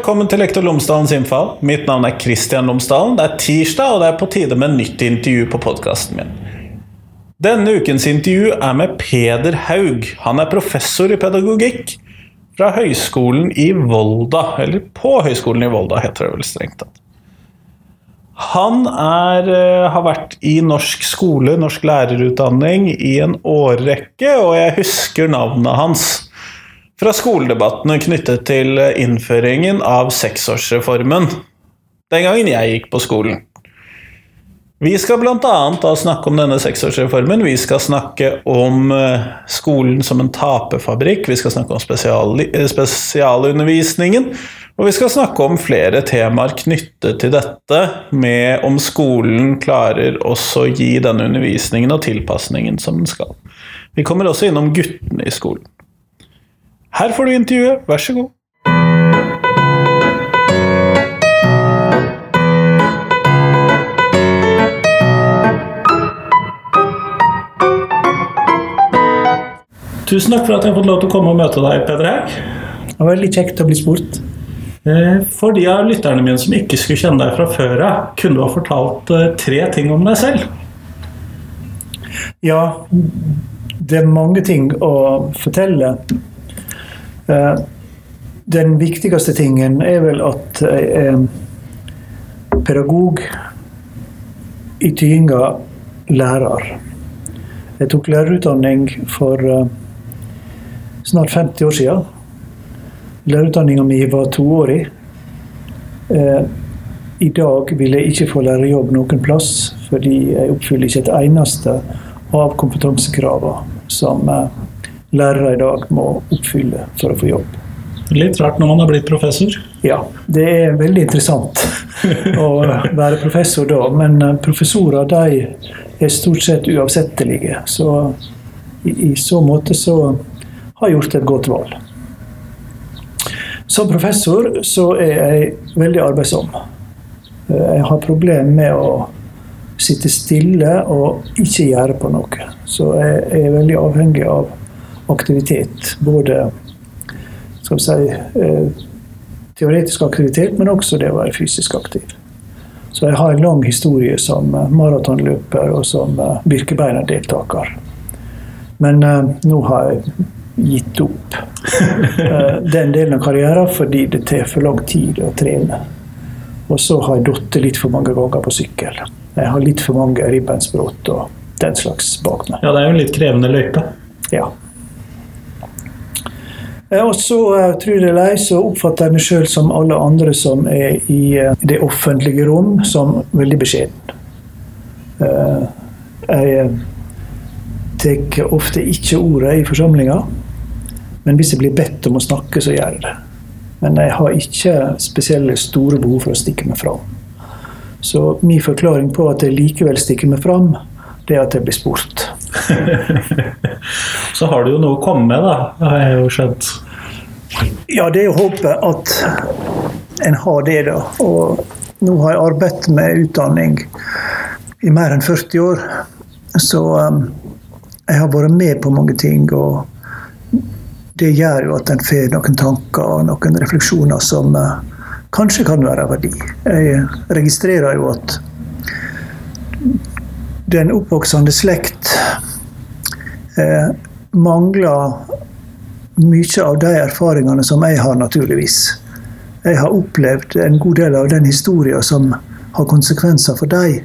velkommen til Lektor Lomsdalens innfall. Mitt navn er Kristian Lomsdalen. Det er tirsdag, og det er på tide med nytt intervju på podkasten min. Denne ukens intervju er med Peder Haug. Han er professor i pedagogikk fra Høgskolen i Volda. Eller på Høgskolen i Volda, heter det vel strengt tatt. Han er, eh, har vært i norsk skole, norsk lærerutdanning, i en årrekke, og jeg husker navnet hans fra skoledebattene knyttet til innføringen av seksårsreformen. Den gangen jeg gikk på skolen. Vi skal bl.a. snakke om denne seksårsreformen. Vi skal snakke om eh, skolen som en taperfabrikk. Vi skal snakke om spesial, eh, spesialundervisningen. Og vi skal snakke om flere temaer knyttet til dette, med om skolen klarer også å gi denne undervisningen og tilpasningen som den skal. Vi kommer også innom guttene i skolen. Her får du intervjuet, vær så god. Tusen takk for at jeg har fått lov til å komme og møte deg, Peder Haug. Det var veldig kjekt å bli spurt. Eh, For de av lytterne mine som ikke skulle kjenne deg fra før av, kunne du ha fortalt eh, tre ting om deg selv? Ja, det er mange ting å fortelle. Eh, Den viktigste tingen er vel at jeg er pedagog i tyinga lærer. Jeg tok lærerutdanning for eh, snart 50 år siden. Lærerutdanninga mi var toårig. Eh, I dag vil jeg ikke få lærerjobb noen plass, fordi jeg oppfyller ikke et eneste av kompetansekravene som eh, lærere i dag må oppfylle for å få jobb. Litt rart når man har blitt professor. Ja, det er veldig interessant å være professor da, men eh, professorer de er stort sett uavsettelige. Så i, i så måte så har jeg gjort et godt valg. Som professor så er jeg veldig arbeidsom. Eh, Jeg har problemer med å sitte stille og ikke gjøre på noe. Så jeg er veldig avhengig av aktivitet. Både skal vi si, eh, teoretisk aktivitet, men også det å være fysisk aktiv. Så jeg har en lang historie som eh, maratonløper og som eh, Birkebeiner-deltaker. Men nå har jeg gitt opp den delen av karrieren fordi det tar for lang tid å trene. Og så har jeg falt litt for mange ganger på sykkel. Jeg har litt for mange ribbensbrudd og den slags bak meg. Ja, det er jo en litt krevende løype. Ja. Eh, Og så eh, jeg det eller ei, så oppfatter jeg meg sjøl som alle andre som er i eh, det offentlige rom, som veldig beskjeden. Jeg tar ofte ikke ordet i forsamlinger, men hvis jeg blir bedt om å snakke, så gjør jeg det. Men jeg har ikke spesielle store behov for å stikke meg fram. Så min forklaring på at jeg likevel stikker meg fram, det er at jeg blir spurt. Så har du jo noe å komme med, da, har jeg jo skjønt. Ja, det er jo håpet at en har det, da. Og nå har jeg arbeidet med utdanning i mer enn 40 år. Så um, jeg har vært med på mange ting. Og det gjør jo at en får noen tanker og noen refleksjoner som uh, kanskje kan være av verdi. Jeg registrerer jo at den oppvoksende slekt eh, mangler mye av de erfaringene som jeg har, naturligvis. Jeg har opplevd en god del av den historien som har konsekvenser for dem.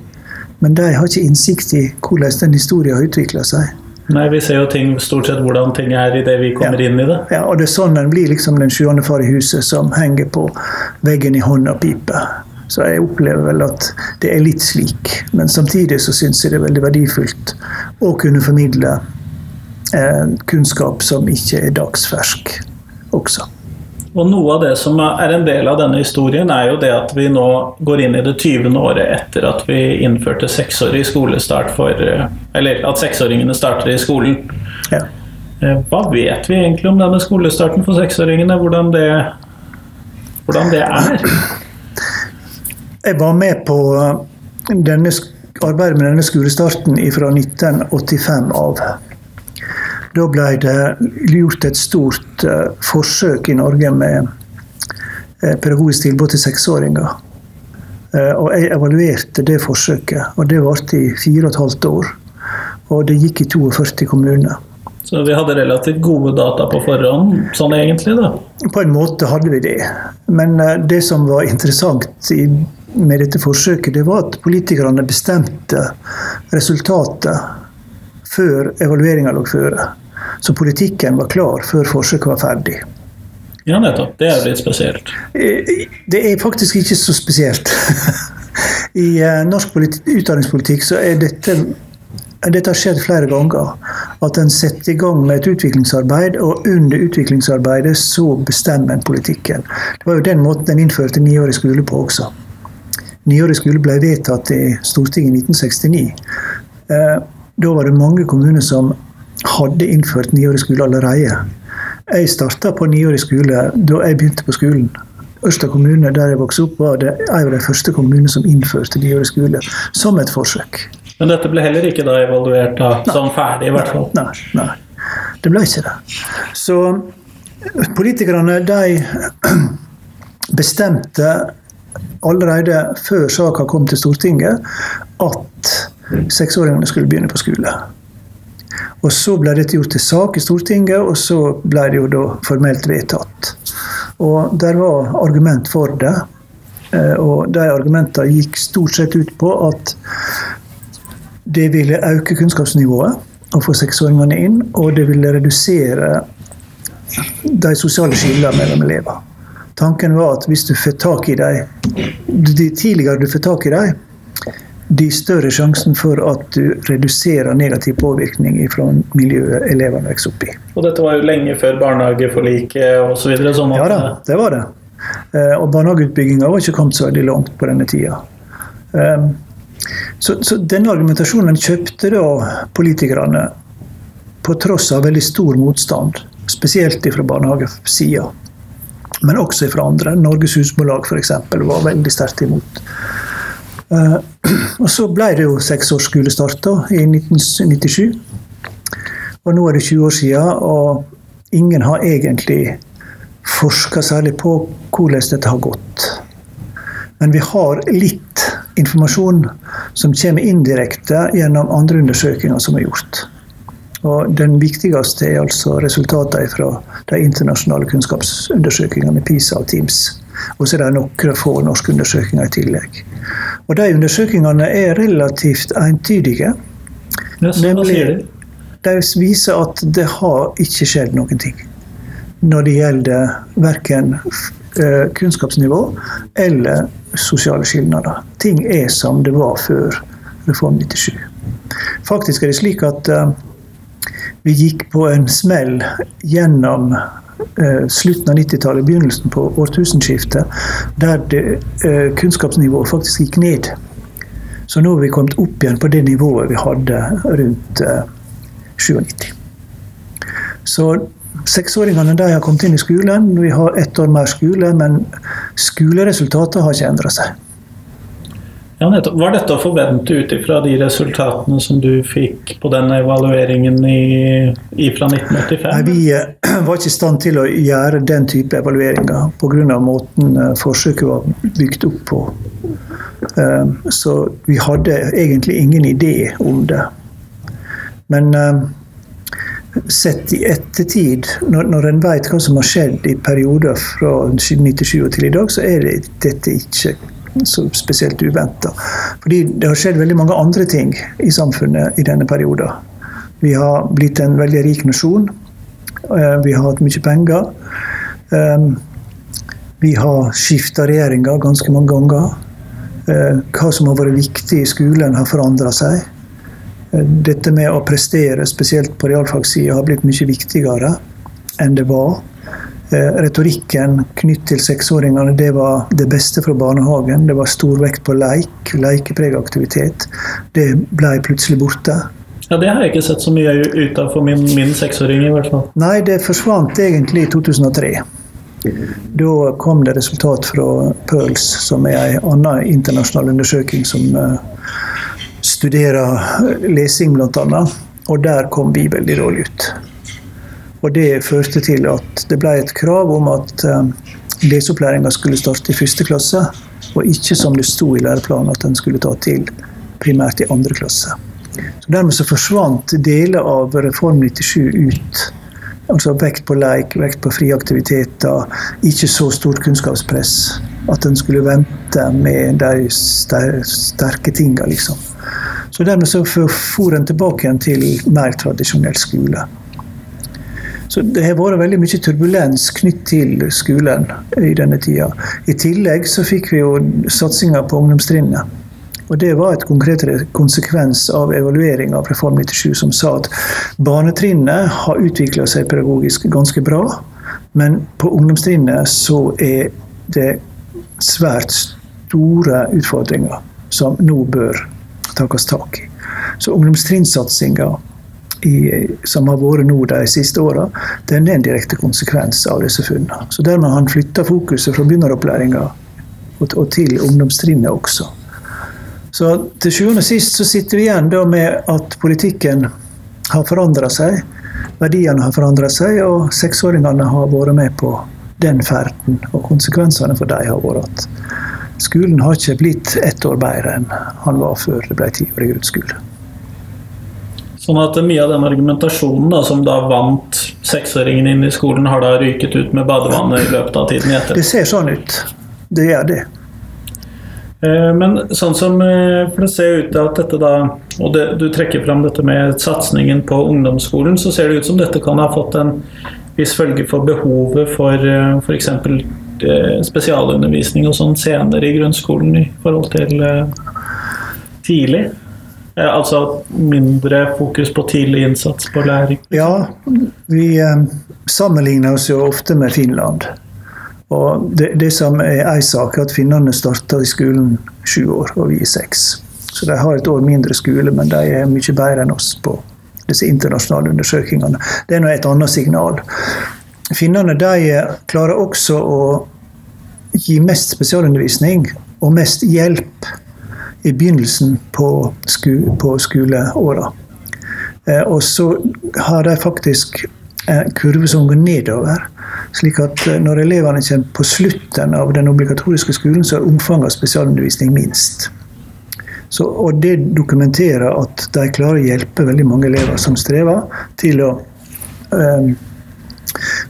Men de har ikke innsikt i hvordan den historien har utvikla seg. Nei, vi ser jo ting, stort sett hvordan ting er idet vi kommer Ja. inn i det. Ja, og det er sånn en blir liksom den sjuende far i huset som henger på veggen i hånd og piper. Så jeg opplever vel at det er litt slik. Men samtidig så syns jeg det er veldig verdifullt å kunne formidle eh, kunnskap som ikke er dagsfersk også. Og noe av det som er en del av denne historien, er jo det at vi nå går inn i det 20. året etter at vi innførte seksårig skolestart for eh, Eller at seksåringene starter i skolen. Ja. Eh, Hva vet vi egentlig om denne skolestarten for seksåringene? Hvordan det, hvordan det er? Jeg var med på eh, denne, arbeidet med denne skolestarten fra 1985 av. Da ble det gjort et stort eh, forsøk i Norge med eh, pedagogisk tilbud til seksåringer. Og jeg evaluerte det forsøket, og det varte i fire og et halvt år. Og det gikk i 42 kommuner. Så vi hadde relativt gode data på forhånd, sånn egentlig? da? På en måte hadde vi det. Men det som var interessant med dette forsøket, det var at politikerne bestemte resultatet før evalueringa lå føre. Så politikken var klar før forsøket var ferdig. Ja, nettopp. Det er litt spesielt. Eh, det er faktisk ikke så spesielt. I eh, norsk utdanningspolitikk så er dette dette har skjedd flere ganger. At en setter i gang med et utviklingsarbeid, og under utviklingsarbeidet så bestemmer en politikken. Det var jo den måten en innførte niårig skole på også. Niårig skole ble vedtatt i Stortinget i 1969. Eh, da var det mange kommuner som hadde innført niårig skole allerede. Jeg starta på niårig skole da jeg begynte på skolen. Ørsta kommune, der jeg vokste opp, var det en av de første kommunene som innførte niårig skole som et forsøk. Men dette ble heller ikke da evaluert da, som ferdig, i hvert fall? Nei, nei, det ble ikke det. Så politikerne de bestemte allerede før saka kom til Stortinget at seksåringene skulle begynne på skole. Og Så ble dette gjort til sak i Stortinget, og så ble det jo da formelt vedtatt. Og Der var argument for det. Eh, og de argumentene gikk stort sett ut på at det ville øke kunnskapsnivået å få seksåringene inn, og det ville redusere de sosiale skillene mellom elever. Tanken var at hvis du får tak i dem, de tidligere du får tak i dem, de større sjansen for at du reduserer negativ påvirkning fra miljøet elevene vokser opp i. Og dette var jo lenge før barnehageforliket osv.? Sånn ja da, det var det. Eh, og barnehageutbygginga var ikke kommet så veldig langt på denne tida. Ehm, så, så denne argumentasjonen kjøpte da politikerne på tross av veldig stor motstand, spesielt fra barnehagesida. Men også fra andre. Norges Husbolag f.eks. var veldig sterkt imot. Uh, og Så ble det jo seksårsskole da, i 1997. Og nå er det 20 år siden, og ingen har egentlig forska særlig på hvordan dette har gått. Men vi har litt informasjon som kommer indirekte gjennom andre undersøkelser som er gjort. Og Den viktigste er altså resultatene fra de internasjonale kunnskapsundersøkelsene PISA og TEAMS. Og så er det noen få norske undersøkelser i tillegg. Og De undersøkelsene er relativt entydige. Nemlig, de viser at det har ikke skjedd noen ting når det gjelder verken eh, kunnskapsnivå eller sosiale skilnader. Ting er som det var før Reform 97. Faktisk er det slik at uh, vi gikk på en smell gjennom eh, slutten av 90-tallet, begynnelsen på årtusenskiftet, der det, eh, kunnskapsnivået faktisk gikk ned. Så nå har vi kommet opp igjen på det nivået vi hadde rundt 97. Så Seksåringene de har kommet inn i skolen. Vi har ett år mer skole, men skoleresultatet har ikke endra seg. Ja, Var dette å forvente ut ifra de resultatene som du fikk på den evalueringen i, i fra 1985? Nei, Vi eh, var ikke i stand til å gjøre den type evalueringer pga. måten eh, forsøket var bygd opp på. Eh, så vi hadde egentlig ingen idé om det. Men sett i ettertid, når, når en vet hva som har skjedd i perioder fra 1997 og til i dag, så er det, dette ikke så spesielt uventa. Fordi det har skjedd veldig mange andre ting i samfunnet i denne perioden. Vi har blitt en veldig rik nasjon. Eh, vi har hatt mye penger. Eh, vi har skifta regjeringer ganske mange ganger. Eh, hva som har vært viktig i skolen, har forandra seg. Dette med å prestere, spesielt på realfagssida, har blitt mye viktigere enn det var. Eh, retorikken knytt til seksåringene det var det beste fra barnehagen. Det var stor vekt på leik, lekepreget aktivitet. Det ble plutselig borte. Ja, Det har jeg ikke sett så mye ut av for min, min seksåring. i hvert fall. Nei, det forsvant egentlig i 2003. Da kom det resultat fra Pearls, som er en annen internasjonal undersøking som uh, studere lesing, bl.a. Og der kom vi veldig dårlig ut. Og det førte til at det ble et krav om at uh, leseopplæringa skulle starte i første klasse, og ikke som det sto i læreplanen at den skulle ta til primært i andre klasse. Så Dermed så forsvant deler av Reform 97 ut. Altså Vekt på leik, vekt på frie aktiviteter, ikke så stort kunnskapspress. At en skulle vente med de sterke tinga, liksom. Så dermed så for en tilbake igjen til mer tradisjonell skole. Så det har vært veldig mye turbulens knytt til skolen i denne tida. I tillegg så fikk vi jo satsinga på ungdomstrinnet. Og Det var et konkret konsekvens av evaluering av Reform 97, som sa at barnetrinnet har utvikla seg pedagogisk ganske bra, men på ungdomstrinnet så er det svært store utfordringer som nå bør takes tak i. Så ungdomstrinnsatsinga som har vært nå de siste åra, den er en direkte konsekvens av disse funnene. Så dermed har han flytta fokuset fra begynneropplæringa og til ungdomstrinnet også. Så til sjuende og sist så sitter vi igjen med at politikken har forandra seg. Verdiene har forandra seg, og seksåringene har vært med på den ferden. Og konsekvensene for dem har vært at skolen har ikke blitt ett år bedre enn han var før det ble tiårig år i grunnskole. Sånn at mye av den argumentasjonen da, som da vant seksåringen inn i skolen, har da ryket ut med badevannet i løpet av tiden etter? Det ser sånn ut. Det gjør det. Eh, men sånn som eh, For det ser ut til at dette da Og det, du trekker fram dette med satsingen på ungdomsskolen, så ser det ut som dette kan ha fått en viss følge for behovet for f.eks. spesialundervisning og sånn senere i grunnskolen i forhold til tidlig? Eh, altså mindre fokus på tidlig innsats på læring? Ja, vi eh, sammenligner oss jo ofte med Finland. Og det, det som er ei sak, er at finnene starta i skolen sju år, og vi er seks. Så de har et år mindre skole, men de er mye bedre enn oss på disse internasjonale undersøkelsene. Det er nå et annet signal. Finnene de klarer også å gi mest spesialundervisning og mest hjelp i begynnelsen på, sku, på skoleåra. Eh, og så har de faktisk en kurve som går nedover. Slik at eh, når elevene kommer på slutten av den obligatoriske skolen, så er omfanget av spesialundervisning minst. Så, og det dokumenterer at de klarer å hjelpe veldig mange elever som strever, til å eh,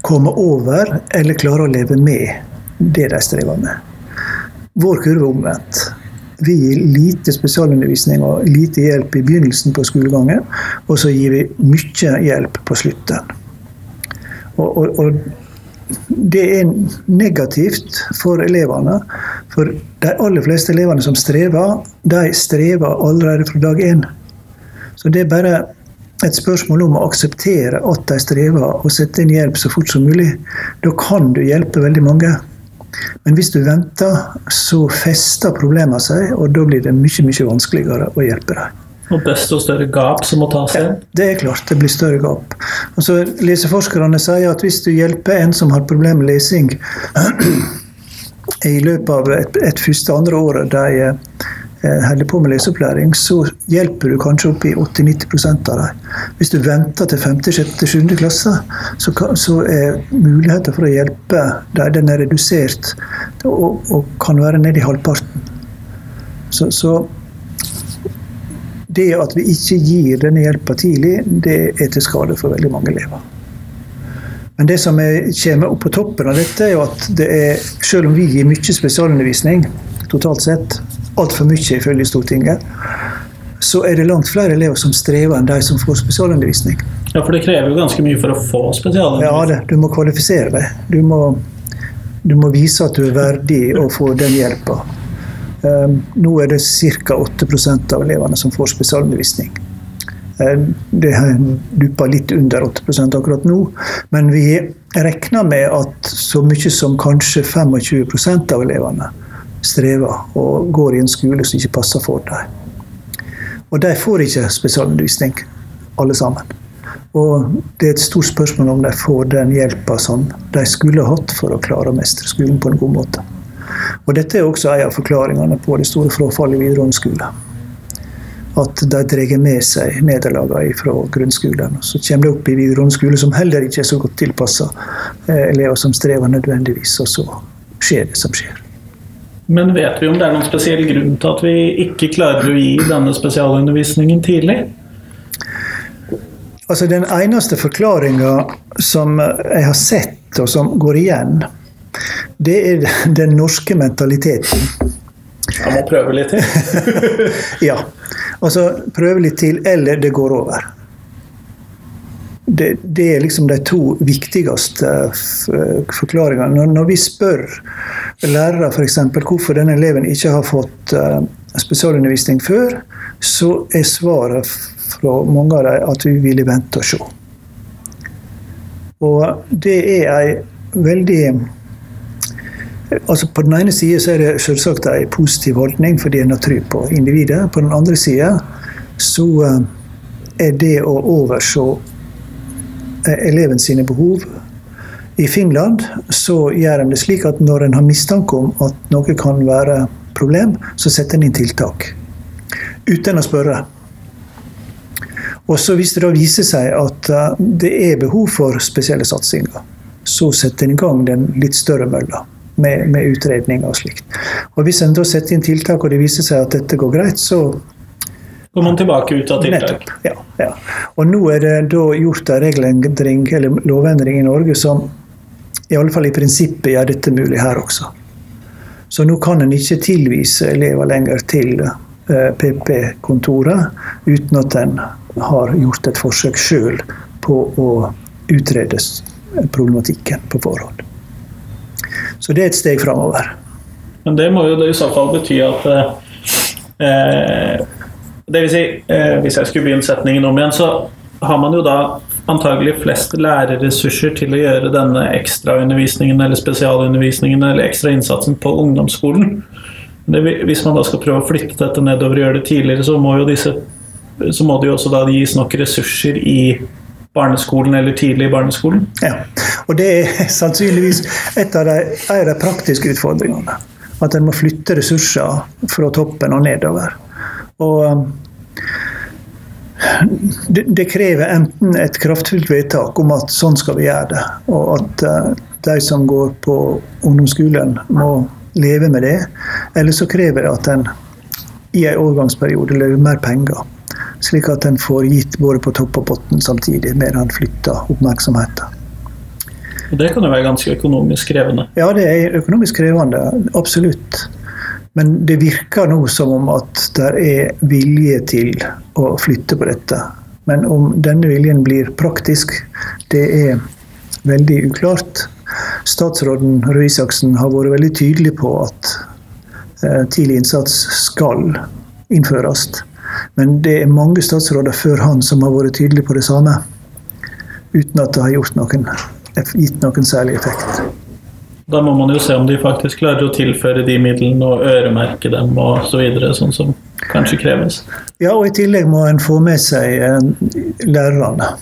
komme over eller klare å leve med det de strever med. Vår kurve er omvendt. Vi gir lite spesialundervisning og lite hjelp i begynnelsen på skolegangen, og så gir vi mye hjelp på slutten. Og, og, og, det er negativt for elevene. For de aller fleste elevene som strever, de strever allerede fra dag én. Så det er bare et spørsmål om å akseptere at de strever, og sette inn hjelp så fort som mulig. Da kan du hjelpe veldig mange. Men hvis du venter, så fester problemene seg, og da blir det mye, mye vanskeligere å hjelpe dem. Og desto større gap som må tas igjen? Ja, det er klart, det blir større gap. Og så Leseforskerne sier at hvis du hjelper en som har problemer med lesing i løpet av et, et første andre året de Eh, holder på med leseopplæring, så hjelper du kanskje opp i 80-90 av dem. Hvis du venter til 5., 6., 7. klasse, så, er muligheten for å hjelpe dem den er redusert og, og kan være ned i halvparten. Så, så, det at vi ikke gir denne hjelpa tidlig, det er til skade for veldig mange elever. Men det som er, kommer opp på toppen av dette, er jo at det er, selv om vi gir mye spesialundervisning totalt sett, altfor mye ifølge Stortinget, så er det langt flere elever som strever enn de som får spesialundervisning. Ja, For det krever jo ganske mye for å få spesialundervisning? Ja, det, du må kvalifisere deg. Du må, du må, vise at du er verdig å få den hjelpa. Um, nå er det ca. 8% av elevene som får spesialundervisning. Um, det dupper litt under 8% akkurat nå, men vi regner med at så mye som kanskje 25% av elevene strever og går i en skole som ikke passer for dem. Og de får ikke spesialundervisning, alle sammen. Og det er et stort spørsmål om de får den hjelpa som de skulle hatt for å klare å mestre skolen på en god måte. Og dette er også en av forklaringene på det store frafallet i videregående skole. At de drar med seg nederlagene fra grunnskolen. Så kommer de opp i videregående skole som heller ikke er så godt tilpassa eh, elever som strever nødvendigvis, og så skjer det som skjer. Men vet vi om det er noen spesiell grunn til at vi ikke klarer å gi denne spesialundervisningen tidlig? Altså Den eneste forklaringa som jeg har sett, og som går igjen, det er den norske mentaliteten. Jeg må prøve litt til. ja. Altså prøve litt til, eller det går over. Det, det er liksom de to viktigste forklaringene. Når, når vi spør lærere f.eks. hvorfor denne eleven ikke har fått uh, spesialundervisning før, så er svaret fra mange av dem at vi ville vente og se. Og det er ei veldig Altså På den ene sida er det selvsagt en positiv holdning fordi en har tro på individet. På den andre sida så eh, er det å overse eh, eleven sine behov I Finland så gjør de det slik at når en har mistanke om at noe kan være problem, så setter en inn tiltak. Uten å spørre. Og så Hvis det da viser seg at eh, det er behov for spesielle satsinger, så setter en i gang den litt større mølla med, med utredning og slikt. Og Hvis en da setter inn tiltak og det viser seg at dette går greit, så Går man tilbake ut av tiltak? Nettopp, ja, ja. Og nå er det da gjort en regelendring eller lovendring i Norge som i alle fall i prinsippet gjør dette mulig her også. Så nå kan en ikke tilvise elever lenger til eh, PP-kontoret uten at en har gjort et forsøk sjøl på å utrede problematikken på forhånd. Så det er et steg framover. Men det må jo i så fall bety at eh, Det vil si, eh, hvis jeg skulle begynt setningen om igjen, så har man jo da antagelig flest lærerressurser til å gjøre denne ekstraundervisningen eller spesialundervisningen eller ekstra innsatsen på ungdomsskolen. Det, hvis man da skal prøve å flytte dette nedover og gjøre det tidligere, så må, disse, så må det jo også da gis nok ressurser i barneskolen eller tidlig i barneskolen. Ja, og det er sannsynligvis et av de, en av de praktiske utfordringene. At en må flytte ressurser fra toppen og nedover. Og um, det, det, krever enten et kraftfullt vedtak om at sånn skal vi gjøre det, og at uh, de som går på ungdomsskolen må leve med det. Eller så krever det at en i en overgangsperiode lever mer penger. Slik at en får gitt både på topp og bunn samtidig, mer en flytter oppmerksomheten. Og Det kan jo være ganske økonomisk krevende? Ja, det er økonomisk krevende. Absolutt. Men det virker nå som om at det er vilje til å flytte på dette. Men om denne viljen blir praktisk, det er veldig uklart. Statsråden Røe Isaksen har vært veldig tydelig på at eh, tidlig innsats skal innføres. Men det er mange statsråder før han som har vært tydelige på det samme, uten at det har noen, gitt noen særlig effekt. Da må man jo se om de faktisk klarer å tilføre de midlene og øremerke dem og så videre, sånn som kanskje kreves. Ja, og i tillegg må en få med seg eh, lærerne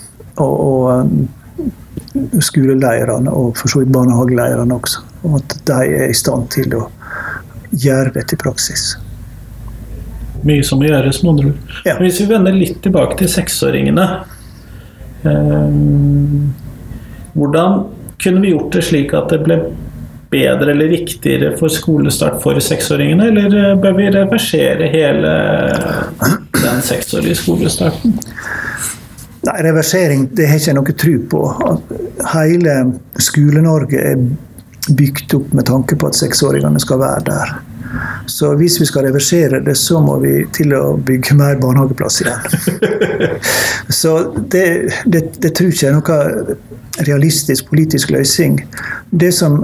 og, og skoleleirene og for så vidt barnehageleirene også. Og at de er i stand til å gjøre dette i praksis. Mye som må gjøres, med andre ord. Ja. Hvis vi vender litt tilbake til seksåringene eh, Hvordan kunne vi gjort det slik at det ble bedre eller riktigere for skolestart for seksåringene, eller eh, bør vi reversere hele den seksårige skolestarten? Nei, Reversering det har jeg ikke noe tro på. Hele Skole-Norge er bygd opp med tanke på at seksåringene skal være der. Så hvis vi skal reversere det, så må vi til å bygge mer barnehageplass igjen. så det, det, det tror jeg ikke er noe realistisk politisk løsning. Det som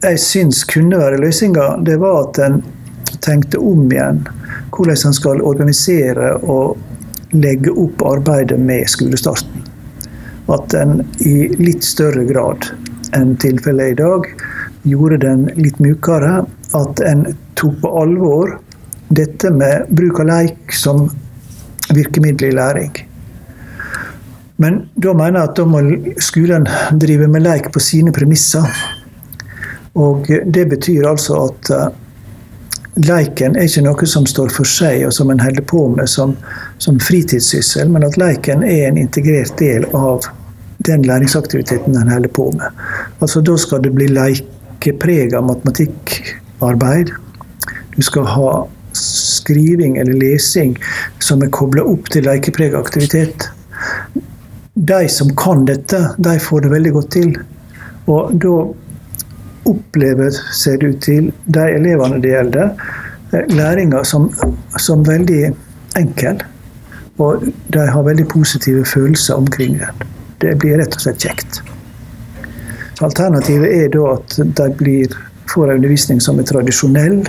jeg syns kunne være løsninga, det var at en tenkte om igjen hvordan en skal organisere og legge opp arbeidet med skolestarten. At en i litt større grad enn tilfellet i dag gjorde den litt mykere. At en tok på alvor dette med bruk av leik som virkemiddel i læring. Men da mener jeg at da må skolen drive med leik på sine premisser. Og Det betyr altså at uh, leiken er ikke noe som står for seg og som en holder på med som, som fritidssyssel, men at leiken er en integrert del av den læringsaktiviteten en holder på med. Altså Da skal det bli leik, lekeprega matematikkarbeid. Du skal ha skriving eller lesing som er kobla opp til lekeprega aktivitet. De som kan dette, de får det veldig godt til. Og da opplever, ser det ut til, de elevene det gjelder, eh, læringa som, som veldig enkel. Og de har veldig positive følelser omkring den. Det blir rett og slett kjekt. Alternativet er da at de blir, får en undervisning som er tradisjonell,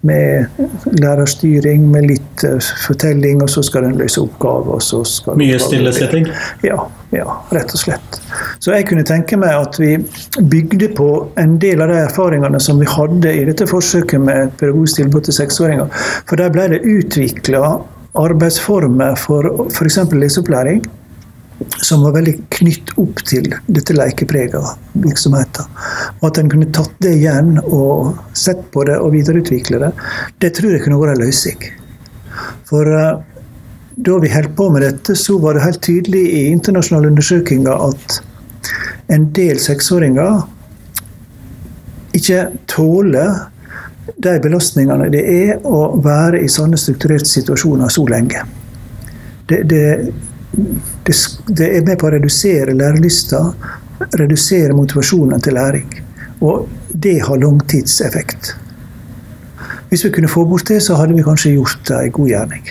med lærerstyring, med litt uh, fortelling, og så skal den løse oppgaver. Mye stillesitting? Ja, ja, rett og slett. Så jeg kunne tenke meg at vi bygde på en del av de erfaringene som vi hadde i dette forsøket med pedagogisk tilbud til seksåringer. For der ble det utvikla arbeidsformer for f.eks. leseopplæring som var veldig knytt opp til dette lekeprega virksomheten. Og at en kunne tatt det igjen og sett på det og videreutvikle det, det tror jeg kunne vært en løsning. For uh, da vi holdt på med dette, så var det helt tydelig i internasjonale undersøkelser at en del seksåringer ikke tåler de belastningene det er å være i sånne strukturerte situasjoner så lenge. Det, det, det, det er med på å redusere lærelysta, redusere motivasjonen til læring. Og det har langtidseffekt. Hvis vi kunne få bort det, så hadde vi kanskje gjort en god gjerning.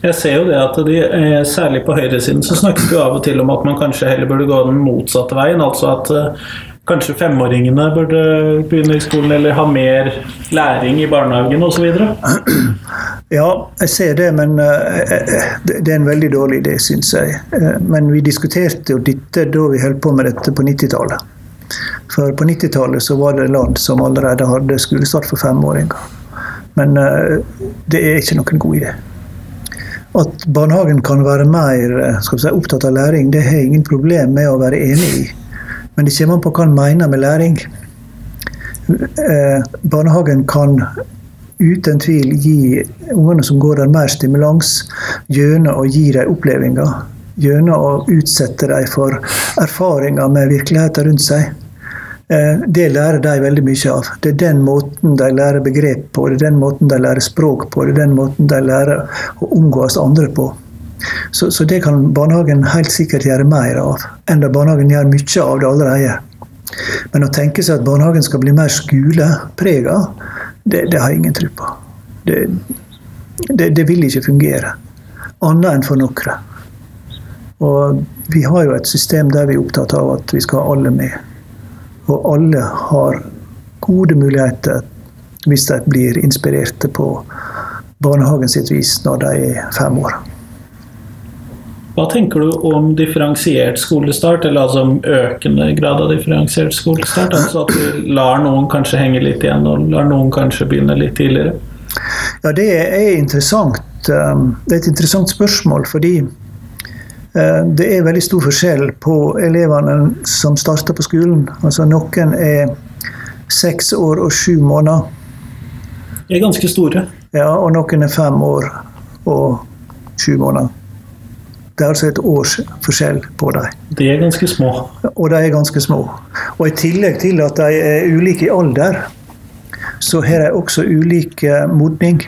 Jeg ser jo det at de, eh, Særlig på høyresiden så snakkes det av og til om at man kanskje heller burde gå den motsatte veien. Altså at eh, Kanskje femåringene burde begynne i skolen eller ha mer læring i barnehagen osv.? Ja, jeg ser det, men det er en veldig dårlig idé, syns jeg. Men vi diskuterte jo dette da vi holdt på med dette på 90-tallet. For på 90-tallet så var det land som allerede hadde skolestart for femåringer. Men uh, det er ikke noen god idé. At barnehagen kan være mer si, opptatt av læring, det har jeg ingen problem med å være enig i. Men det kommer an på hva en mener med læring. Eh, barnehagen kan uten tvil gi ungene som går der, mer stimulans gjennom å gi dem opplevelser. Gjennom å utsette dem for erfaringer med virkeligheten rundt seg. Eh, det lærer de veldig mye av. Det er den måten de lærer begrep på, det er den måten de lærer språk på, det er den måten de lærer å omgås andre på. Så, så, det kan barnehagen helt sikkert gjøre mer av, enn da barnehagen gjør mye av det allerede. Men å tenke seg at barnehagen skal bli mer skoleprega, det, det, har jeg ingen tro på. Det, det, det, vil ikke fungere. Annet enn for noen. Og vi har jo et system der vi er opptatt av at vi skal ha alle med. Og alle har gode muligheter hvis de blir inspirerte på barnehagen sitt vis når de er fem år. Hva tenker du om differensiert skolestart, eller altså om økende grad av differensiert skolestart? Altså at du lar noen kanskje henge litt igjen, og lar noen kanskje begynne litt tidligere? Ja, det er interessant. Um, det er et interessant spørsmål, fordi det er veldig stor forskjell på elevene som starter på skolen. Altså Noen er seks år og sju måneder. De er ganske store. Ja, og noen er fem år og sju måneder. Det er altså et års forskjell på dem. De er ganske små. Og de er ganske små. Og i tillegg til at de er ulike i alder, så har de også ulik modning.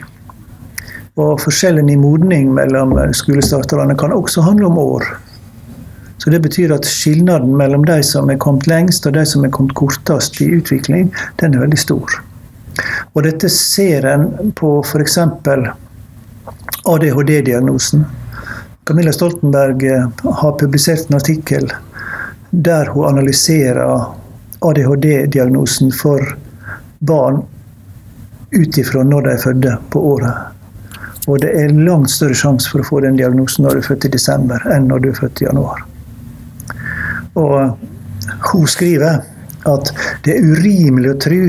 Og forskjellen i modning mellom skolestarterne kan også handle om år. Så Det betyr at skilnaden mellom de som er kommet lengst og de som er kommet kortest i utvikling, den er veldig stor. Og Dette ser en på f.eks. ADHD-diagnosen. Camilla Stoltenberg eh, har publisert en artikkel der hun analyserer ADHD-diagnosen for barn ut ifra når de er fødte på året. Og det er langt større sjanse for å få den diagnosen når du er født i desember, enn når du er født i januar. Og hun skriver at det er urimelig å tro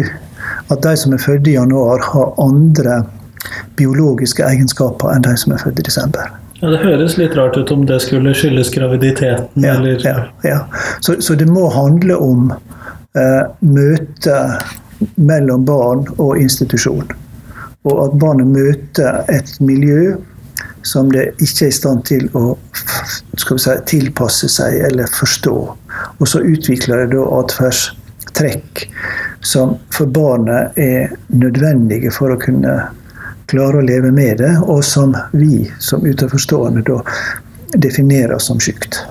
at de som er født i januar, har andre biologiske egenskaper enn de som er født i desember. Ja, Det høres litt rart ut om det skulle skyldes graviditeten. Ja, eller... ja, ja. Så, så, det må handle om eh, møtet mellom barn og institusjon. Og at barnet møter et miljø som det ikke er i stand til å si, tilpasse seg eller forstå. Og så utvikler det da atferdstrekk som for barnet er nødvendige for å kunne klare å leve med det, og som vi som utenforstående da definerer som sykt.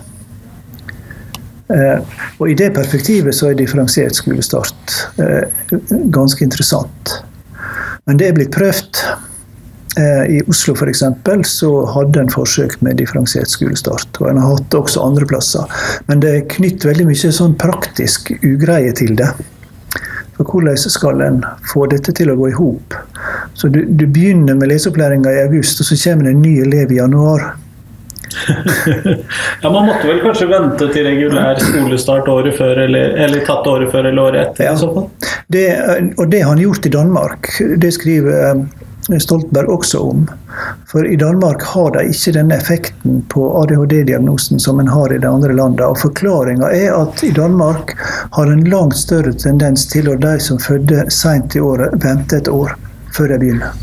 Eh, og I det perspektivet så er differensiert skolestart eh, ganske interessant. Men det er blitt prøvd. Eh, I Oslo for eksempel, så hadde en forsøk med differensiert skolestart. Og en har hatt det også andre plasser. Men det er knytt veldig mye sånn praktisk ugreie til det. For hvordan skal en få dette til å gå i hop? Så du, du, begynner med leseopplæringa i august, og så kommer det en ny elev i januar. ja, Man måtte vel kanskje vente til regulær skolestart året før, eller, eller tatt året før eller året etter? Ja. i så fall? Det, og det han gjort i Danmark. Det skriver eh, Stoltenberg også om. For i Danmark har de ikke denne effekten på ADHD-diagnosen som en har i de andre landene. Og forklaringa er at i Danmark har en langt større tendens til å de som fødte seint i året, vente et år før de begynner.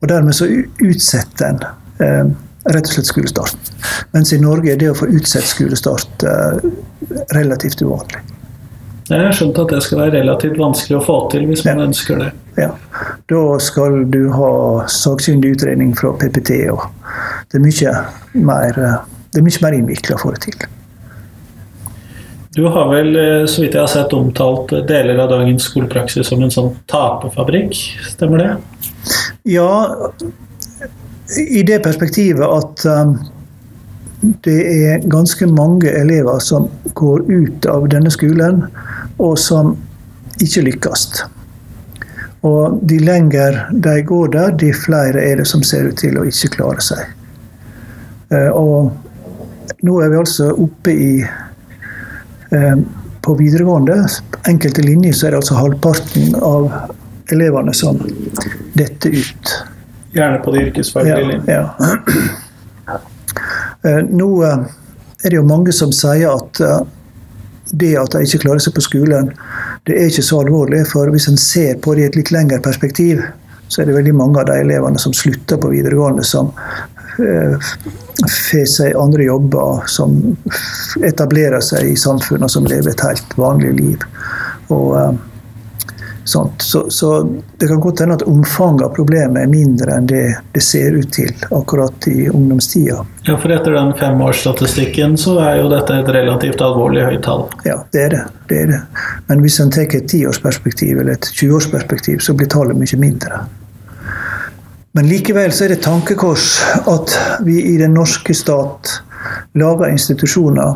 Og dermed så utsetter en eh, rett og slett skolestart. Mens i Norge er det å få utsatt skolestart eh, relativt uvanlig. Jeg har skjønt at det skal være relativt vanskelig å få til hvis man ja. ønsker det. Ja. Da skal du ha sakkyndig utredning fra PPT. og Det er mye mer, det er mye mer innvikla å få det til. Du har vel, så vidt jeg har sett, omtalt deler av dagens skolepraksis som en sånn tapefabrikk, stemmer det? Ja, i det perspektivet at um, det er ganske mange elever som går ut av denne skolen og som ikke lykkes. Og de lenger de går der, de flere er det som ser ut til å ikke klare seg. Eh, og nå er vi altså oppe i eh, På videregående, enkelte linjer, så er det altså halvparten av elevene som detter ut. Gjerne på de yrkesfaglige. Ja, ja. Eh, nå er det jo mange som sier at det at de ikke klarer seg på skolen, det er ikke så alvorlig. For hvis en ser på det i et litt lengre perspektiv, så er det veldig mange av de elevene som slutter på videregående, som får seg andre jobber, som etablerer seg i samfunnet, som lever et helt vanlig liv. Og. Så, så, det kan godt hende at omfanget av problemet er mindre enn det det ser ut til akkurat i ungdomstida. Ja, for etter den femårsstatistikken så er jo dette et relativt alvorlig høyt tall? Ja, det er det. det, er det. Men hvis en tar et tiårsperspektiv eller et 20-årsperspektiv, så blir tallet mye mindre. Men likevel så er det tankekors at vi i den norske stat lager institusjoner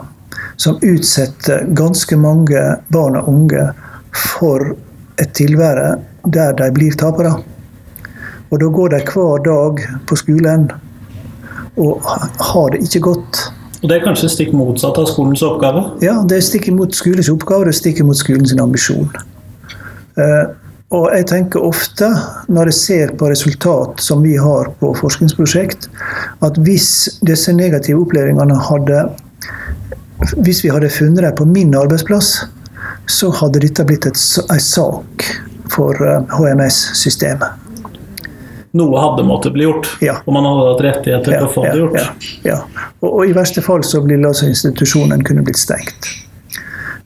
som utsetter ganske mange barn og unge for et tilvære der de blir tapere. Og da går de hver dag på skolen og har det ikke godt. Og Det er kanskje stikk motsatt av skolens oppgave? Ja, det er stikk imot skolens oppgave, det er stikk imot skolens ambisjon. Uh, og jeg tenker ofte, når jeg ser på resultat som vi har på forskningsprosjekt, at hvis disse negative opplevelsene hadde Hvis vi hadde funnet dem på min arbeidsplass, så hadde dette blitt en sak for HMS-systemet. Eh, Noe hadde måttet bli gjort, ja. og man hadde hatt rettigheter til å få ja, det gjort. Ja. Og, og, I verste fall så ville altså institusjonen kunne blitt stengt.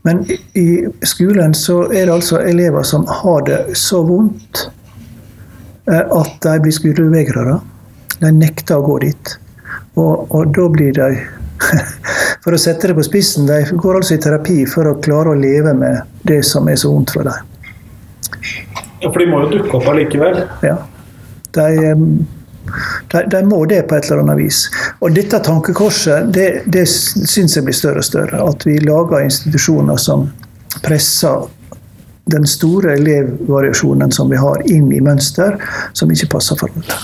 Men i skolen så er det altså elever som har det så vondt eh, at de blir skolevegrere. De nekter å gå dit. Og, og da blir de For å sette det på spissen, de går altså i terapi for å klare å leve med det som er så vondt for dem. Ja, For de må jo dukke opp allikevel? Ja. De, de, de, må det på et eller annet vis. Og dette tankekorset det, det syns jeg blir større og større. At vi lager institusjoner som presser den store elevvariasjonen som vi har, inn i mønster som ikke passer for alle.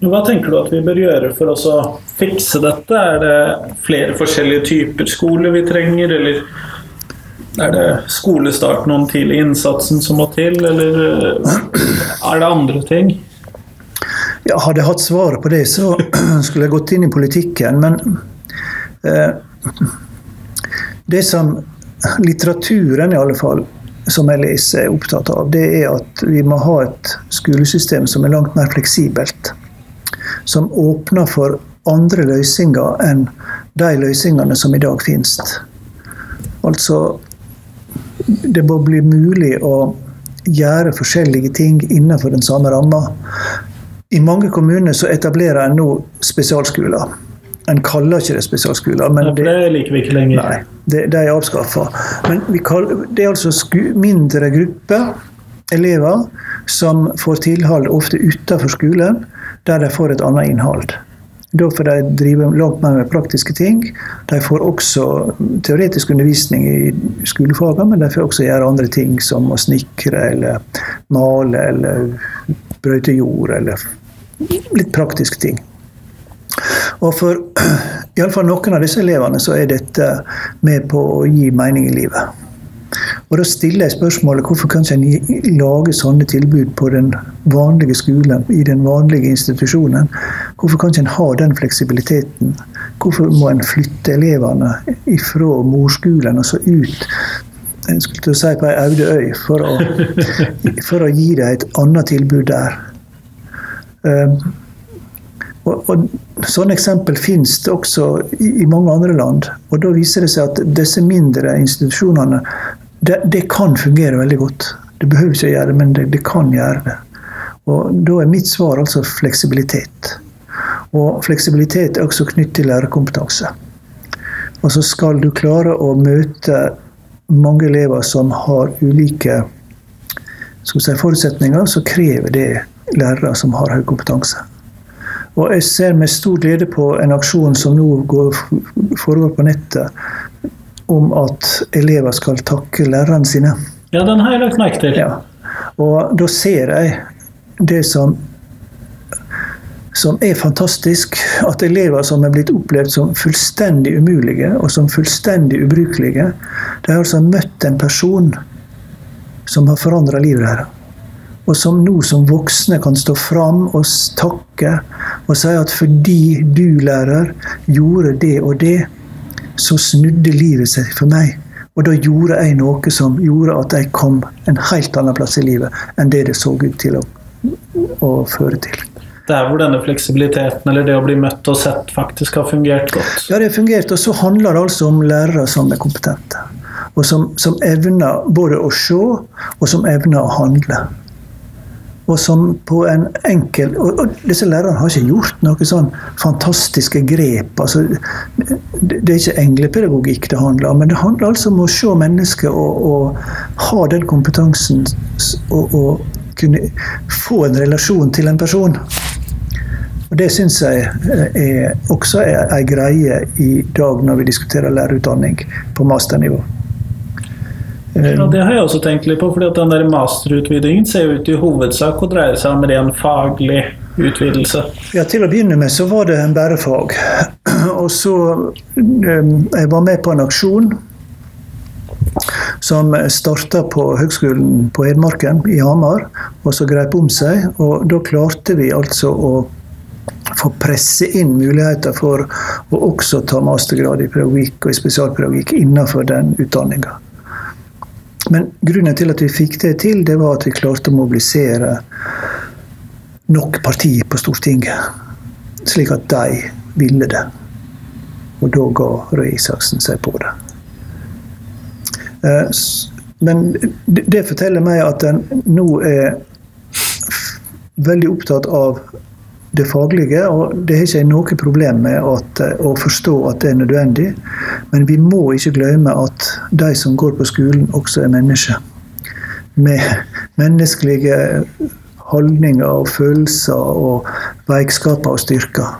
Hva tenker du at vi bør gjøre for å fikse dette? Er det flere forskjellige typer skole vi trenger, eller er det skolestarten og den tidlige innsatsen som må til, eller eh, er det andre ting? Ja, hadde jeg hatt svaret på det, så skulle jeg gått inn i politikken. Men eh, det som litteraturen, i alle fall, som jeg leser, er opptatt av, det er at vi må ha et skolesystem som er langt mer fleksibelt. Som åpner for andre løsninger enn de løsningene som i dag finnes. Altså Det må bli mulig å gjøre forskjellige ting innenfor den samme ramma. I mange kommuner så etablerer en nå spesialskoler. En kaller ikke det spesialskoler. Men det, det liker vi ikke lenger. Nei, det, det er avskaffa. Men kaller, det er altså mindre grupper elever som får tilhold ofte utenfor skolen, der de får et annet innhold. Da får de drive langt mer med praktiske ting. De får også teoretisk undervisning i skolefagene, men de får også gjøre andre ting som å snekre eller male eller brøyte jord eller litt praktiske ting. Og for iallfall noen av disse elevene så er dette med på å gi mening i livet. Og Da stiller jeg spørsmålet hvorfor kan en lage sånne tilbud på den vanlige skolen, i den vanlige institusjonen? Hvorfor kan en ha den fleksibiliteten? Hvorfor må en flytte elevene fra morskolen og så ut jeg skulle til å si på ei øde øy, for å, for å gi dem et annet tilbud der. Um, og, og, Sånne eksempel finnes det også i, i, mange andre land. og Da viser det seg at disse mindre institusjonene det, det, kan fungere veldig godt. Det behøver ikke å gjøre det, men det, det, kan gjøre det. Og Da er mitt svar altså fleksibilitet. Og fleksibilitet er også knyttet til lærerkompetanse. Og så skal du klare å møte mange elever som har ulike si, forutsetninger, så krever det lærere som har høy kompetanse. Og jeg ser med stor glede på en aksjon som nå går, foregår på nettet, om at elever skal takke lærerne sine. Ja, den har jeg lagt merke til. Ja. Og da ser jeg det som, som er fantastisk, at elever som er blitt opplevd som fullstendig umulige og som fullstendig ubrukelige, de har altså møtt en person som har forandra livet deres. Og som nå som voksne kan stå fram og takke og si at fordi du, lærer, gjorde det og det, så snudde livet seg for meg. Og da gjorde jeg noe som gjorde at jeg kom en helt annen plass i livet enn det det så ut til å, å føre til. Det er hvor denne fleksibiliteten eller det å bli møtt og sett faktisk har fungert godt? Ja, det har fungert. Og så handler det altså om lærere som er kompetente. Og som, som evner både å se, og som evner å handle og som på en enkel og, og Disse lærerne har ikke gjort noen sånn fantastiske grep. altså Det, det er ikke englepedagogikk det handler om, men det handler altså om å se mennesket og, og ha den kompetansen og, og, kunne få en relasjon til en person. Og Det syns jeg er, også er ei greie i dag når vi diskuterer lærerutdanning på masternivå. Ja, det har jeg også tenkt litt på, fordi at den der masterutvidingen ser ut i hovedsak å dreie seg om ren faglig utvidelse. Ja, Til å begynne med så var det en bærefag. Og så Jeg var med på en aksjon som starta på Høgskolen på Hedmarken i Hamar, og så greip om seg. Og da klarte vi altså å få presse inn muligheter for å også ta mastergrad i pedagogikk og i spesialpedagogikk innenfor den utdanninga. Men grunnen til at vi fikk det til, det var at vi klarte å mobilisere nok partier på Stortinget. Slik at de ville det. Og da ga Røe Isaksen seg på det. Eh, men det forteller meg at en nå er veldig opptatt av det faglige. Og det har ikke noe problem med at, eh, å forstå at det er nødvendig. Men vi må ikke glemme at de som går på skolen, også er mennesker. Med menneskelige holdninger og følelser og veikskaper og styrker.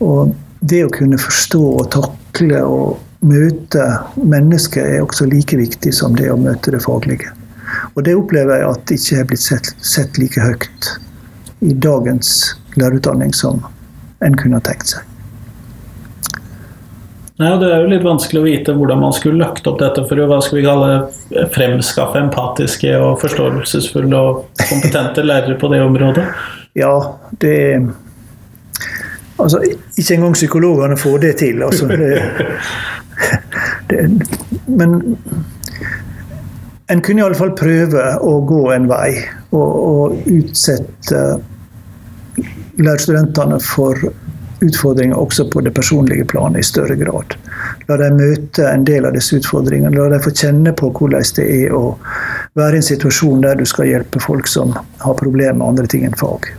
Og det å kunne forstå og takle og møte mennesker er også like viktig som det å møte det faglige. Og det opplever jeg at ikke er blitt sett, sett like høyt i dagens lærerutdanning som en kunne tenkt seg. Nei, Det er jo litt vanskelig å vite hvordan man skulle lagt opp dette for å hva skal vi kalle fremskaffe empatiske og forståelsesfulle og kompetente lærere på det området. Ja, det Altså, ikke engang psykologene får det til. Altså, det, det, men en kunne iallfall prøve å gå en vei og, og utsette lærerstudentene får utfordringer også på det personlige planet i større grad. La dem møte en del av disse utfordringene. La dem få kjenne på hvordan det er å være i en situasjon der du skal hjelpe folk som har problemer med andre ting enn fag.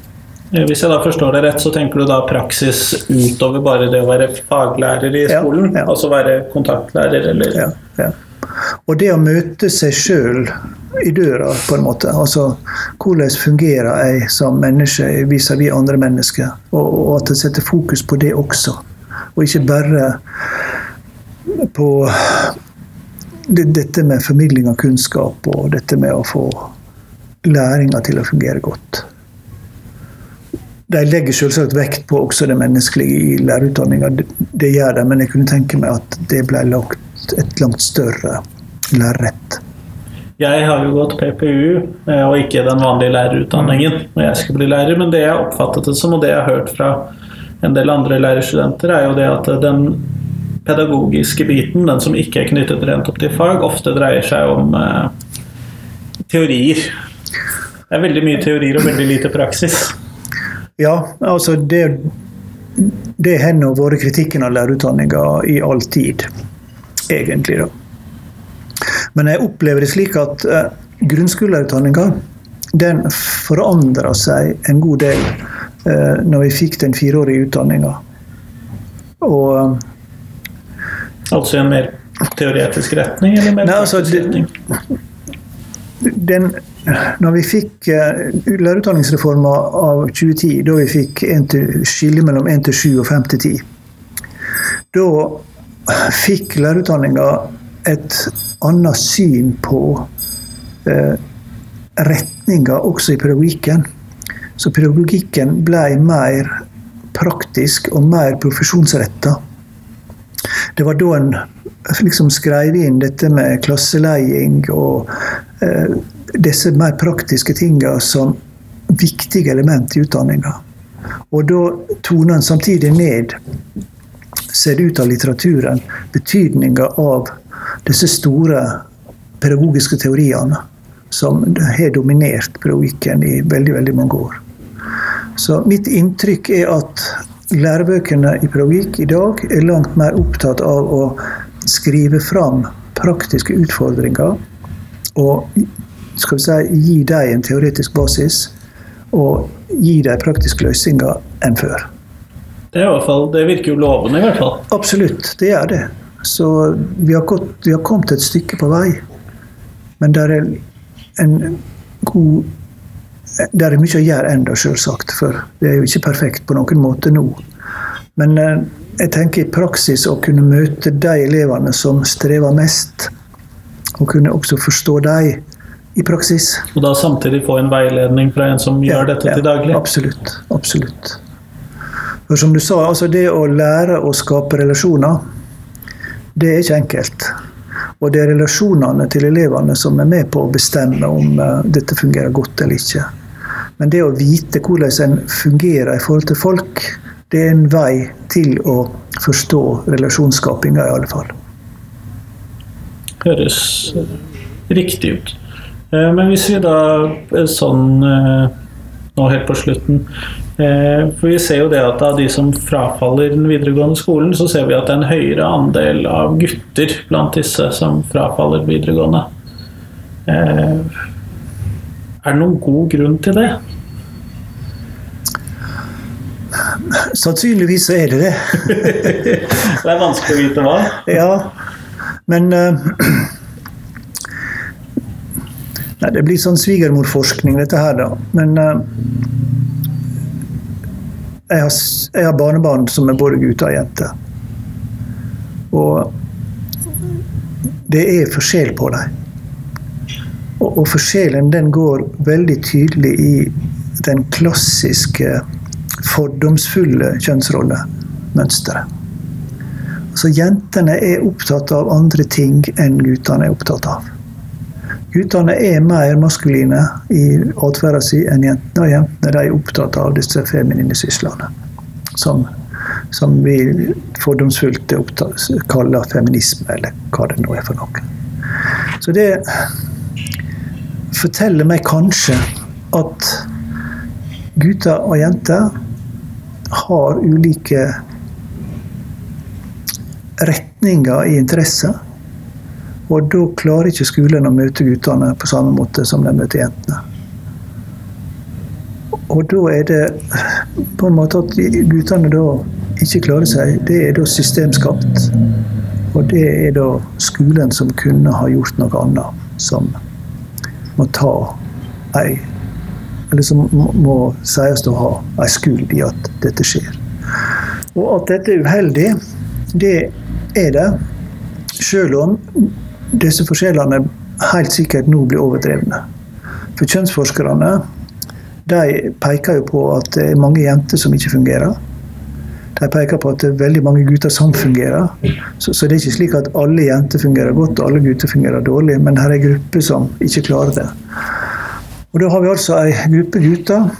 Hvis jeg da forstår det rett, så tenker du da praksis utover bare det å være faglærer i skolen? Ja, ja. Altså være kontaktlærer, eller? Ja, ja. Og det å møte seg sjøl i døra, på en måte. Altså hvordan fungerer jeg som menneske vis-à-vis andre mennesker? Og, og at jeg setter fokus på det også. Og ikke bare på det, dette med formidling av kunnskap og dette med å få læringa til å fungere godt. De legger selvsagt vekt på også det menneskelige i lærerutdanninga. Det, det gjør de, men jeg kunne tenke meg at det ble lagt et langt større lerret. Jeg har jo gått PPU eh, og ikke den vanlige lærerutdanningen når jeg skal bli lærer, men det jeg oppfattet det som, og det jeg har hørt fra en del andre lærerstudenter, er jo det at den pedagogiske biten, den som ikke er knyttet rent opp til fag, ofte dreier seg om eh, teorier. Det er veldig mye teorier og veldig lite praksis. Ja, altså det, det har vært kritikken av lærerutdanninga i all tid, egentlig. da. Men jeg opplever det slik at eh, grunnskolelærerutdanninga den forandra seg en god del eh, når vi fikk den fireårige utdanninga. Og uh, Altså i en mer teoretisk retning, eller mer nei, altså, retning? Den, når vi fikk uh, lærerutdanningsreforma av 2010, da vi fikk skille mellom 1 til 7 og 5 til 10, da fikk lærerutdanninga et annet syn på eh, retninga også i pedagogikken. Så pedagogikken ble mer praktisk og mer profesjonsretta. Det var da en liksom skrev inn dette med klasseleding og eh, disse mer praktiske tinga som viktige element i utdanninga. Og da toner en samtidig ned, ser det ut av litteraturen, betydninga av disse store pedagogiske teoriene som har dominert pedagogikken i veldig, veldig mange år. Så mitt inntrykk er at lærebøkene i pedagogikk i dag er langt mer opptatt av å skrive fram praktiske utfordringer og skal vi si, gi dem en teoretisk basis og gi dem praktiske løsninger enn før. Det, fall, det, virker jo lovende, i hvert fall. Absolutt, det gjør det. Så vi har, gått, vi har kommet et stykke på vei. Men det er en god det er mye å gjøre ennå, selvsagt. For det er jo ikke perfekt på noen måte nå. Men eh, jeg tenker i praksis å kunne møte de elevene som strever mest, og kunne også forstå dem i praksis. Og da samtidig få en veiledning fra en som gjør dette ja, til daglig? Absolutt. Absolutt. For som du sa, altså det å lære å skape relasjoner, det er ikke enkelt. Og det er relasjonene til elevene som er med på å bestemme om uh, dette fungerer godt eller ikke. Men det å vite hvordan en fungerer i forhold til folk, det er en vei til å forstå relasjonsskapinga, i alle fall. Høres riktig ut. Eh, men hvis vi da sånn eh, nå helt på slutten eh, For vi ser jo det at av de som frafaller den videregående skolen, så ser vi at det er en høyere andel av gutter blant disse som frafaller videregående. Er det noen god grunn til det? Sannsynligvis så er det det. det er vanskelig å vite hva? Ja, men uh, Nei, det blir sånn svigermorforskning, dette her, da. Men jeg, har, jeg, har, barnebarn som er både gutter og jenter. Og det er forskjell på dem. Og, og forskjellen den går veldig tydelig i den klassiske fordomsfulle kjønnsrollemønsteret. Så jentene er opptatt av andre ting enn guttene er opptatt av. Guttene er mer maskuline i atferden sin enn jentene, og jentene er opptatt av disse feminine syslene. Som, som vi fordomsfullt kaller feminisme, eller hva det nå er for noe. Så det forteller meg kanskje at gutter og jenter har ulike retninger i interesse. Og da klarer ikke skolen å møte guttene på samme måte som de møter jentene. Og da er det på en måte at guttene da ikke klarer seg, det er da systemskapt. Og det er da skolen som kunne ha gjort noe annet, som må ta ei Eller som må sies å ha ei skyld i at dette skjer. Og at dette er uheldig, det er det. Selv om disse forskjellene helt sikkert nå blir overdrevne. For kjønnsforskerne de peker jo på at det er mange jenter som ikke fungerer. De peker på at det er veldig mange gutter som fungerer. Så, så, det er ikke slik at alle jenter fungerer godt og alle gutter fungerer dårlig, men her er grupper som ikke klarer det. Og Da har vi altså ei gruppe gutter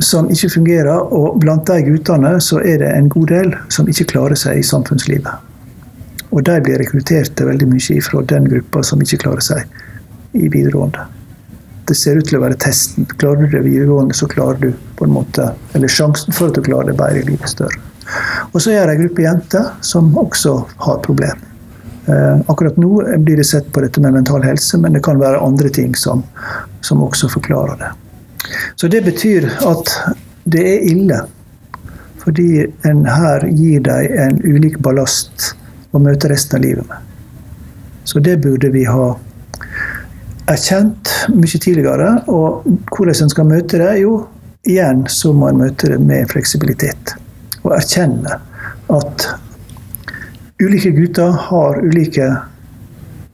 som ikke fungerer, og blant de guttene så er det en god del som ikke klarer seg i samfunnslivet. Og de blir rekruttert veldig mye fra den gruppa som ikke klarer seg i videregående. Det ser ut til å være testen. Klarer du det videregående, så klarer du på en måte Eller sjansen for at du klarer det bedre i livet, større. Og så er det en gruppe jenter som også har problemer. Akkurat nå blir det sett på dette med mental helse, men det kan være andre ting som, som også forklarer det. Så det betyr at det er ille. Fordi en her gir dem en ulik ballast å møte resten av livet med. Så det burde vi ha erkjent mye tidligere. Og hvordan en skal møte det? Jo, igjen så må en møte det med fleksibilitet og erkjenne at ulike gutter har ulike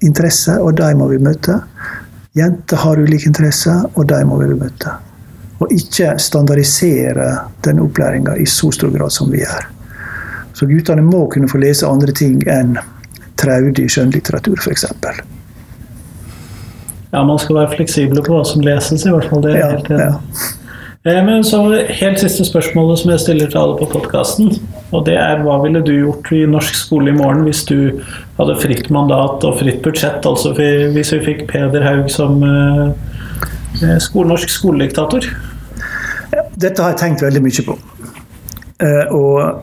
interesser, og de må vi møte. Jenter har ulike interesser, og de må vi møte. Og ikke standardisere den opplæringa i så stor grad som vi gjør. Så guttene må kunne få lese andre ting enn traudig skjønnlitteratur, f.eks. Ja, man skal være fleksible på hva som leses, i hvert fall. Det ja, helt. Ja. Eh, men så helt siste spørsmålet som jeg stiller til alle på podkasten. Og det er hva ville du gjort i norsk skole i morgen hvis du hadde fritt mandat og fritt budsjett? Altså hvis vi fikk Peder Haug som uh, skole, norsk skolediktator? Dette har jeg tenkt veldig mye på. Og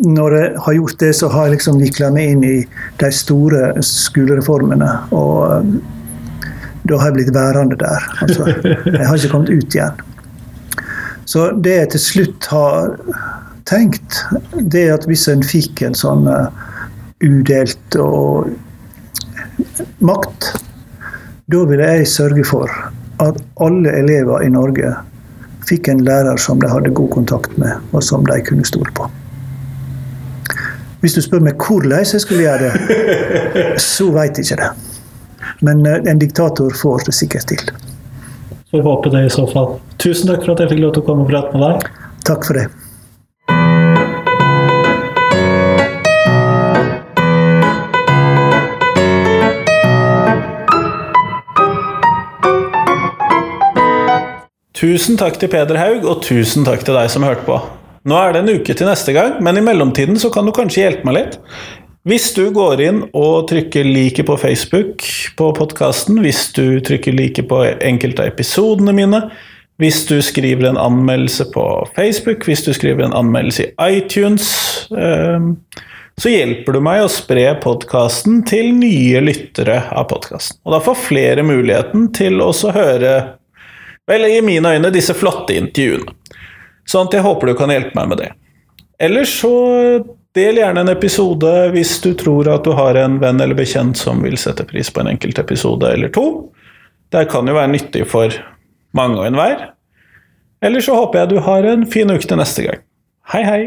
når jeg har gjort det, så har jeg liksom vikla meg inn i de store skolereformene. og da har jeg blitt værende der. Altså, jeg har ikke kommet ut igjen. Så det jeg til slutt har tenkt, det er at hvis en fikk en sånn uh, udelt og makt, da ville jeg sørge for at alle elever i Norge fikk en lærer som de hadde god kontakt med, og som de kunne stole på. Hvis du spør meg hvordan jeg skulle gjøre det, så veit jeg ikke det. Men eh, en diktator får det sikkert til. Får håpe det i så fall. Tusen takk for at jeg fikk lov til å komme og prate med deg. Takk for det. Tusen takk til Peder Haug, og tusen takk til deg som hørte på. Nå er det en uke til neste gang, men i mellomtiden så kan du kanskje hjelpe meg litt. Hvis du går inn og trykker 'like' på Facebook på podkasten, hvis du trykker 'like' på enkelte av episodene mine, hvis du skriver en anmeldelse på Facebook, hvis du skriver en anmeldelse i iTunes, ehm, så hjelper du meg å spre podkasten til nye lyttere av podkasten. Og da får flere muligheten til å høre, vel, i mine øyne, disse flotte intervjuene. Sånn at jeg håper du kan hjelpe meg med det. Ellers så Del gjerne en episode hvis du tror at du har en venn eller bekjent som vil sette pris på en enkelt episode eller to. Det kan jo være nyttig for mange og enhver. Eller så håper jeg du har en fin uke til neste gang. Hei, hei!